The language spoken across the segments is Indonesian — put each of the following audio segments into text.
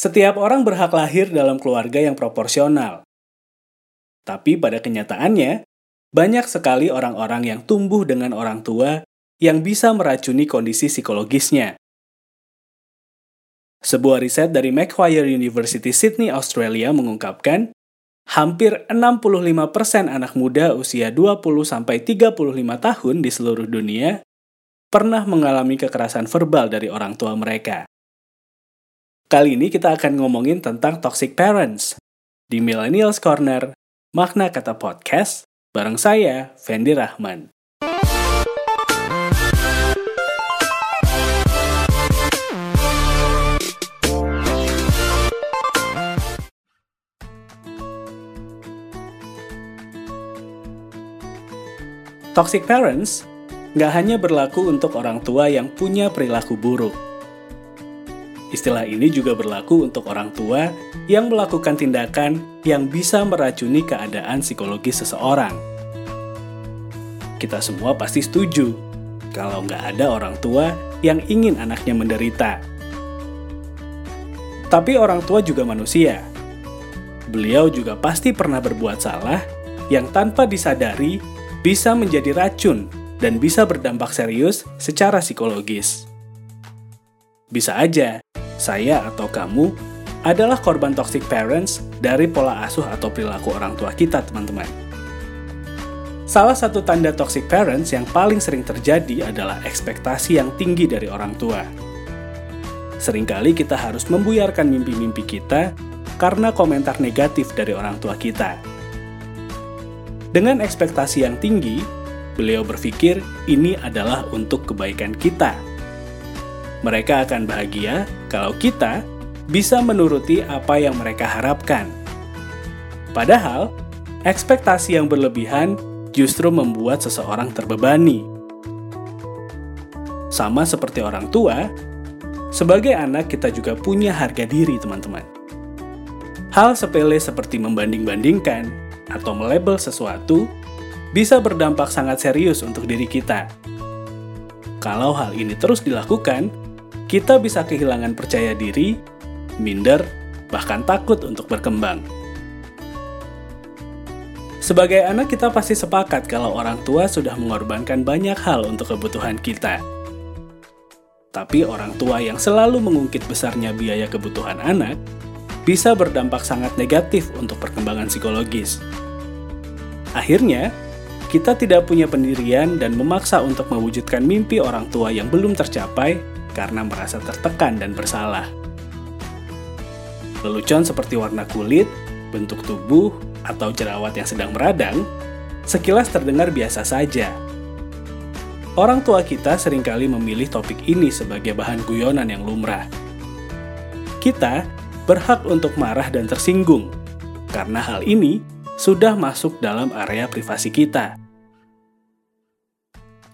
Setiap orang berhak lahir dalam keluarga yang proporsional. Tapi pada kenyataannya, banyak sekali orang-orang yang tumbuh dengan orang tua yang bisa meracuni kondisi psikologisnya. Sebuah riset dari Macquarie University Sydney, Australia mengungkapkan, hampir 65% anak muda usia 20-35 tahun di seluruh dunia pernah mengalami kekerasan verbal dari orang tua mereka. Kali ini kita akan ngomongin tentang toxic parents di Millennials Corner, makna kata podcast, bareng saya, Fendi Rahman. Toxic parents nggak hanya berlaku untuk orang tua yang punya perilaku buruk, Istilah ini juga berlaku untuk orang tua yang melakukan tindakan yang bisa meracuni keadaan psikologis seseorang. Kita semua pasti setuju kalau nggak ada orang tua yang ingin anaknya menderita. Tapi orang tua juga manusia. Beliau juga pasti pernah berbuat salah yang tanpa disadari bisa menjadi racun dan bisa berdampak serius secara psikologis. Bisa aja saya atau kamu adalah korban toxic parents dari pola asuh atau perilaku orang tua kita, teman-teman. Salah satu tanda toxic parents yang paling sering terjadi adalah ekspektasi yang tinggi dari orang tua. Seringkali kita harus membuyarkan mimpi-mimpi kita karena komentar negatif dari orang tua kita. Dengan ekspektasi yang tinggi, beliau berpikir ini adalah untuk kebaikan kita mereka akan bahagia kalau kita bisa menuruti apa yang mereka harapkan. Padahal, ekspektasi yang berlebihan justru membuat seseorang terbebani. Sama seperti orang tua, sebagai anak kita juga punya harga diri, teman-teman. Hal sepele seperti membanding-bandingkan atau melabel sesuatu bisa berdampak sangat serius untuk diri kita. Kalau hal ini terus dilakukan, kita bisa kehilangan percaya diri, minder, bahkan takut untuk berkembang. Sebagai anak, kita pasti sepakat kalau orang tua sudah mengorbankan banyak hal untuk kebutuhan kita. Tapi orang tua yang selalu mengungkit besarnya biaya kebutuhan anak bisa berdampak sangat negatif untuk perkembangan psikologis. Akhirnya, kita tidak punya pendirian dan memaksa untuk mewujudkan mimpi orang tua yang belum tercapai karena merasa tertekan dan bersalah. Lelucon seperti warna kulit, bentuk tubuh, atau jerawat yang sedang meradang, sekilas terdengar biasa saja. Orang tua kita sering kali memilih topik ini sebagai bahan guyonan yang lumrah. Kita berhak untuk marah dan tersinggung, karena hal ini sudah masuk dalam area privasi kita.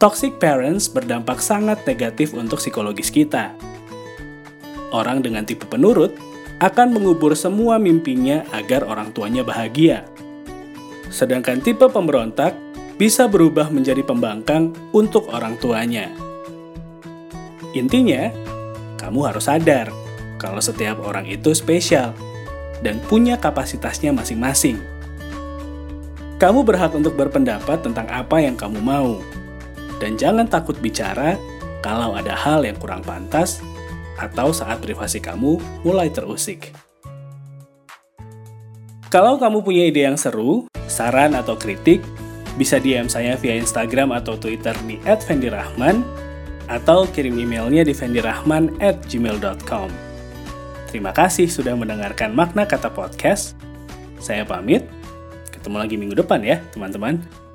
Toxic parents berdampak sangat negatif untuk psikologis kita. Orang dengan tipe penurut akan mengubur semua mimpinya agar orang tuanya bahagia. Sedangkan tipe pemberontak bisa berubah menjadi pembangkang untuk orang tuanya. Intinya, kamu harus sadar kalau setiap orang itu spesial dan punya kapasitasnya masing-masing. Kamu berhak untuk berpendapat tentang apa yang kamu mau dan jangan takut bicara kalau ada hal yang kurang pantas atau saat privasi kamu mulai terusik. Kalau kamu punya ide yang seru, saran atau kritik, bisa DM saya via Instagram atau Twitter di @fendirahman atau kirim emailnya di fendirahman@gmail.com. Terima kasih sudah mendengarkan makna kata podcast. Saya pamit. Ketemu lagi minggu depan ya, teman-teman.